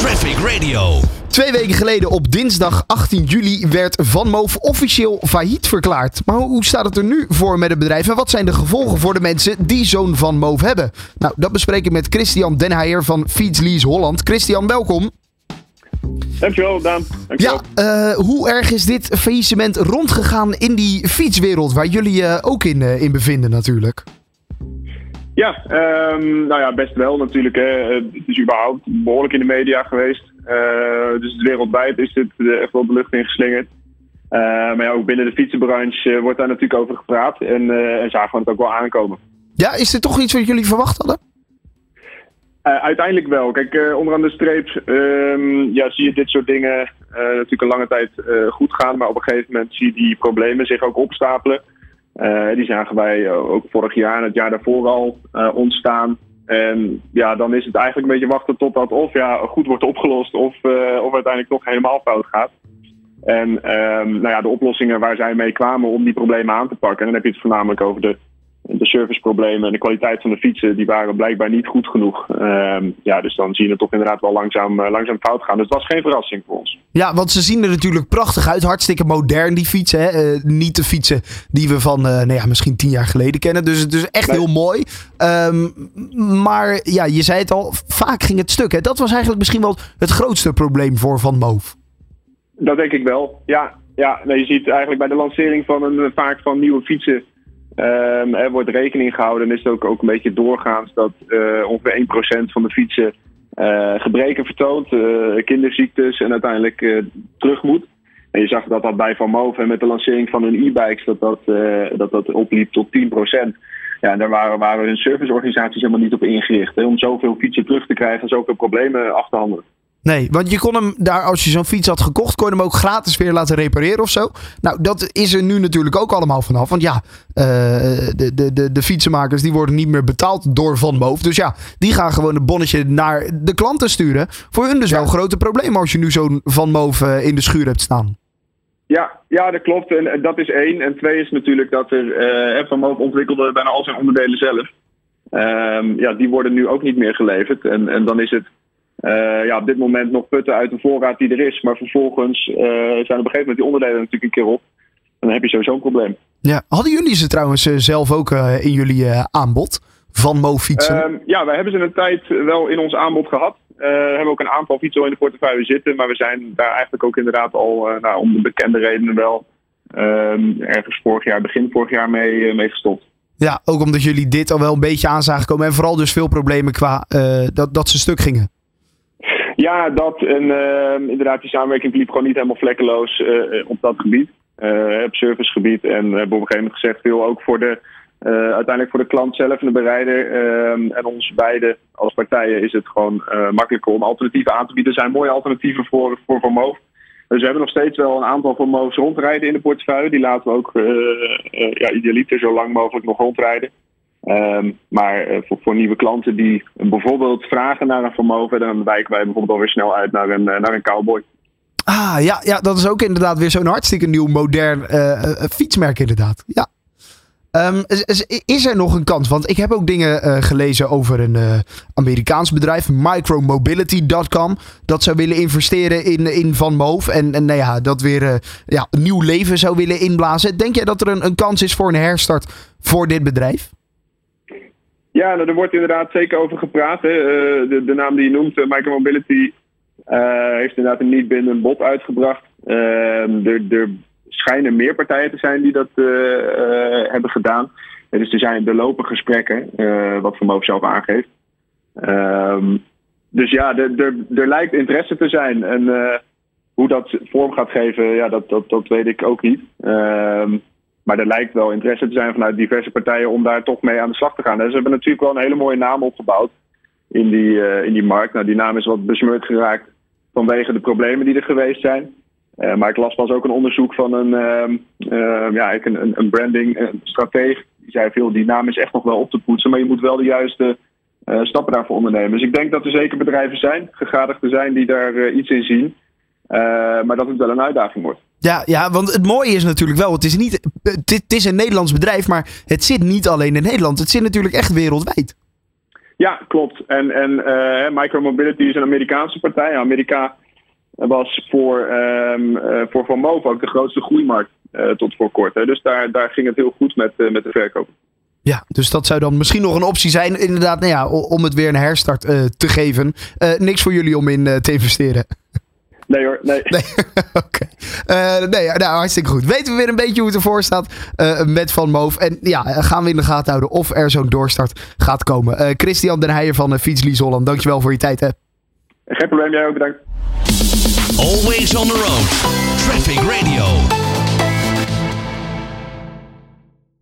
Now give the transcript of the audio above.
Traffic Radio. Twee weken geleden op dinsdag 18 juli werd Van Moof officieel failliet verklaard. Maar hoe staat het er nu voor met het bedrijf en wat zijn de gevolgen voor de mensen die zo'n Van Moof hebben? Nou, dat bespreek ik met Christian Denheijer van Fietslease Holland. Christian, welkom. Dankjewel, Daan. Dankjewel. Ja, uh, hoe erg is dit faillissement rondgegaan in die fietswereld waar jullie je uh, ook in, uh, in bevinden natuurlijk? Ja, um, nou ja, best wel natuurlijk. Hè. Het is überhaupt behoorlijk in de media geweest. Uh, dus wereldwijd is dit echt wel de lucht ingeslingerd. Uh, maar ja, ook binnen de fietsenbranche wordt daar natuurlijk over gepraat. En, uh, en zagen we het ook wel aankomen. Ja, is dit toch iets wat jullie verwacht hadden? uiteindelijk wel. Kijk, onderaan de streep um, ja, zie je dit soort dingen natuurlijk een lange tijd goed gaan. Maar op een gegeven moment zie je die problemen zich ook opstapelen. Uh, die zagen wij ook vorig jaar en het jaar daarvoor al uh, ontstaan. En ja, dan is het eigenlijk een beetje wachten tot dat of ja, goed wordt opgelost of, of uiteindelijk toch helemaal fout gaat. En um, nou ja, de oplossingen waar zij mee kwamen om die problemen aan te pakken. En dan heb je het voornamelijk over de, de serviceproblemen en de kwaliteit van de fietsen. Die waren blijkbaar niet goed genoeg. Um, ja, dus dan zie je het toch inderdaad wel langzaam, uh, langzaam fout gaan. Dus het was geen verrassing voor ons. Ja, want ze zien er natuurlijk prachtig uit. Hartstikke modern die fietsen. Hè? Uh, niet de fietsen die we van uh, nou ja, misschien tien jaar geleden kennen. Dus het is echt nee. heel mooi. Um, maar ja, je zei het al, vaak ging het stuk. Hè? Dat was eigenlijk misschien wel het grootste probleem voor Van Moof. Dat denk ik wel. Ja, ja nee, je ziet eigenlijk bij de lancering van een, vaak van nieuwe fietsen. Um, er wordt rekening gehouden en is het ook, ook een beetje doorgaans dat uh, ongeveer 1% van de fietsen uh, gebreken vertoont, uh, kinderziektes en uiteindelijk terug moet. En je zag dat dat bij Van Moof en met de lancering van hun e-bikes dat dat, dat dat opliep tot 10%. Ja, en daar waren, waren hun serviceorganisaties helemaal niet op ingericht. Hè, om zoveel fietsen terug te krijgen en zoveel problemen af te handelen. Nee, want je kon hem daar, als je zo'n fiets had gekocht, kon je hem ook gratis weer laten repareren of zo. Nou, dat is er nu natuurlijk ook allemaal vanaf. Want ja, uh, de, de, de, de fietsenmakers die worden niet meer betaald door Van Moof. Dus ja, die gaan gewoon een bonnetje naar de klanten sturen. Voor hun dus ja. wel een grote probleem als je nu zo'n Van Moof uh, in de schuur hebt staan. Ja, ja, dat klopt. En dat is één. En twee is natuurlijk dat er uh, Van Moof ontwikkelde bijna al zijn onderdelen zelf. Um, ja, die worden nu ook niet meer geleverd. En, en dan is het uh, ja, op dit moment nog putten uit de voorraad die er is. Maar vervolgens uh, zijn op een gegeven moment die onderdelen natuurlijk een keer op. En dan heb je sowieso een probleem. Ja, hadden jullie ze trouwens zelf ook uh, in jullie aanbod van Mo-fietsen? Um, ja, wij hebben ze een tijd wel in ons aanbod gehad. we hebben ook een aantal fietsen in de portefeuille zitten. Maar we zijn daar eigenlijk ook inderdaad al nou, om de bekende redenen wel um, ergens vorig jaar, begin vorig jaar mee, mee gestopt. Ja, ook omdat jullie dit al wel een beetje aan zagen komen. En vooral dus veel problemen qua dat, dat ze stuk gingen. Ja, dat en uh, inderdaad, die samenwerking liep gewoon niet helemaal vlekkeloos uh, op dat gebied. Uh, op servicegebied. En hebben op een gegeven moment gezegd, veel ook voor de, uiteindelijk voor de klant zelf en de bereider ehm, en ons beide als partijen is het gewoon makkelijker om alternatieven aan te bieden. Er zijn mooie alternatieven voor, voor Moof. Dus we hebben nog steeds wel een aantal Moofs rondrijden in de portefeuille. Die laten we ook ja, idealiter zo lang mogelijk nog rondrijden. Um, maar uh, voor, voor, nieuwe klanten die bijvoorbeeld vragen naar een vermogen, dan wijken wij bijvoorbeeld alweer snel uit naar een, naar een cowboy. Ah ja, ja, dat is ook inderdaad weer zo'n hartstikke nieuw modern uh, fietsmerk, inderdaad. Ja. Um, is, er nog een kans? Want ik heb ook dingen gelezen over een Amerikaans bedrijf, micromobility.com, dat zou willen investeren in, in Van Moof en, en nou ja, dat weer ja, een nieuw leven zou willen inblazen. Denk jij dat er een, een kans is voor een herstart voor dit bedrijf? Ja, nou, er wordt inderdaad zeker over gepraat. Hè. Uh, de, de, naam die je noemt, uh, Micromobility, uh, heeft inderdaad een niet bindend bod uitgebracht. Ehm, er, er, schijnen meer partijen te zijn die dat hebben gedaan. dus er, zijn, er lopen gesprekken, wat Vermogen zelf aangeeft. Um, dus ja, er, lijkt interesse te zijn. En hoe dat vorm gaat geven, ja, dat, dat, dat weet ik ook niet. Um, maar er lijkt wel interesse te zijn vanuit diverse partijen om daar toch mee aan de slag te gaan. Ze hebben natuurlijk wel een hele mooie naam opgebouwd in die, uh, in die markt. Nou, die naam is wat besmeurd geraakt vanwege de problemen die er geweest zijn. Uh, maar ik las pas ook een onderzoek van een, uh, ja, een, een branding een strateeg. Die zei veel, die naam is echt nog wel op te poetsen, maar je moet wel de juiste stappen daarvoor ondernemen. Dus ik denk dat er zeker bedrijven zijn, gegadigden zijn, die daar iets in zien. Maar dat het wel een uitdaging wordt. Ja, ja, want het mooie is natuurlijk wel, het is, niet, het, is een Nederlands bedrijf, maar het zit niet alleen in Nederland. Het zit natuurlijk echt wereldwijd. Ja, klopt. En, en uh, Micromobility is een Amerikaanse partij. Amerika was voor, um, uh, voor Van Moof ook de grootste groeimarkt uh, tot voor kort. Hè. Dus daar, daar ging het heel goed met, met de verkoop. Ja, dus dat zou dan misschien nog een optie zijn, inderdaad, nou ja, om het weer een herstart te geven. niks voor jullie om in te investeren. Nee hoor, nee. nee. Oké. Okay. Uh, nee, nou, hartstikke goed. Weten we weer een beetje hoe het ervoor staat uh, met Van Moof. En ja, gaan we in de gaten houden of er zo'n doorstart gaat komen. Uh, Christian Den Heijer van uh, Fietslies Holland, dankjewel voor je tijd. Hè. Geen probleem, jij ook bedankt. Always on the road. Traffic Radio.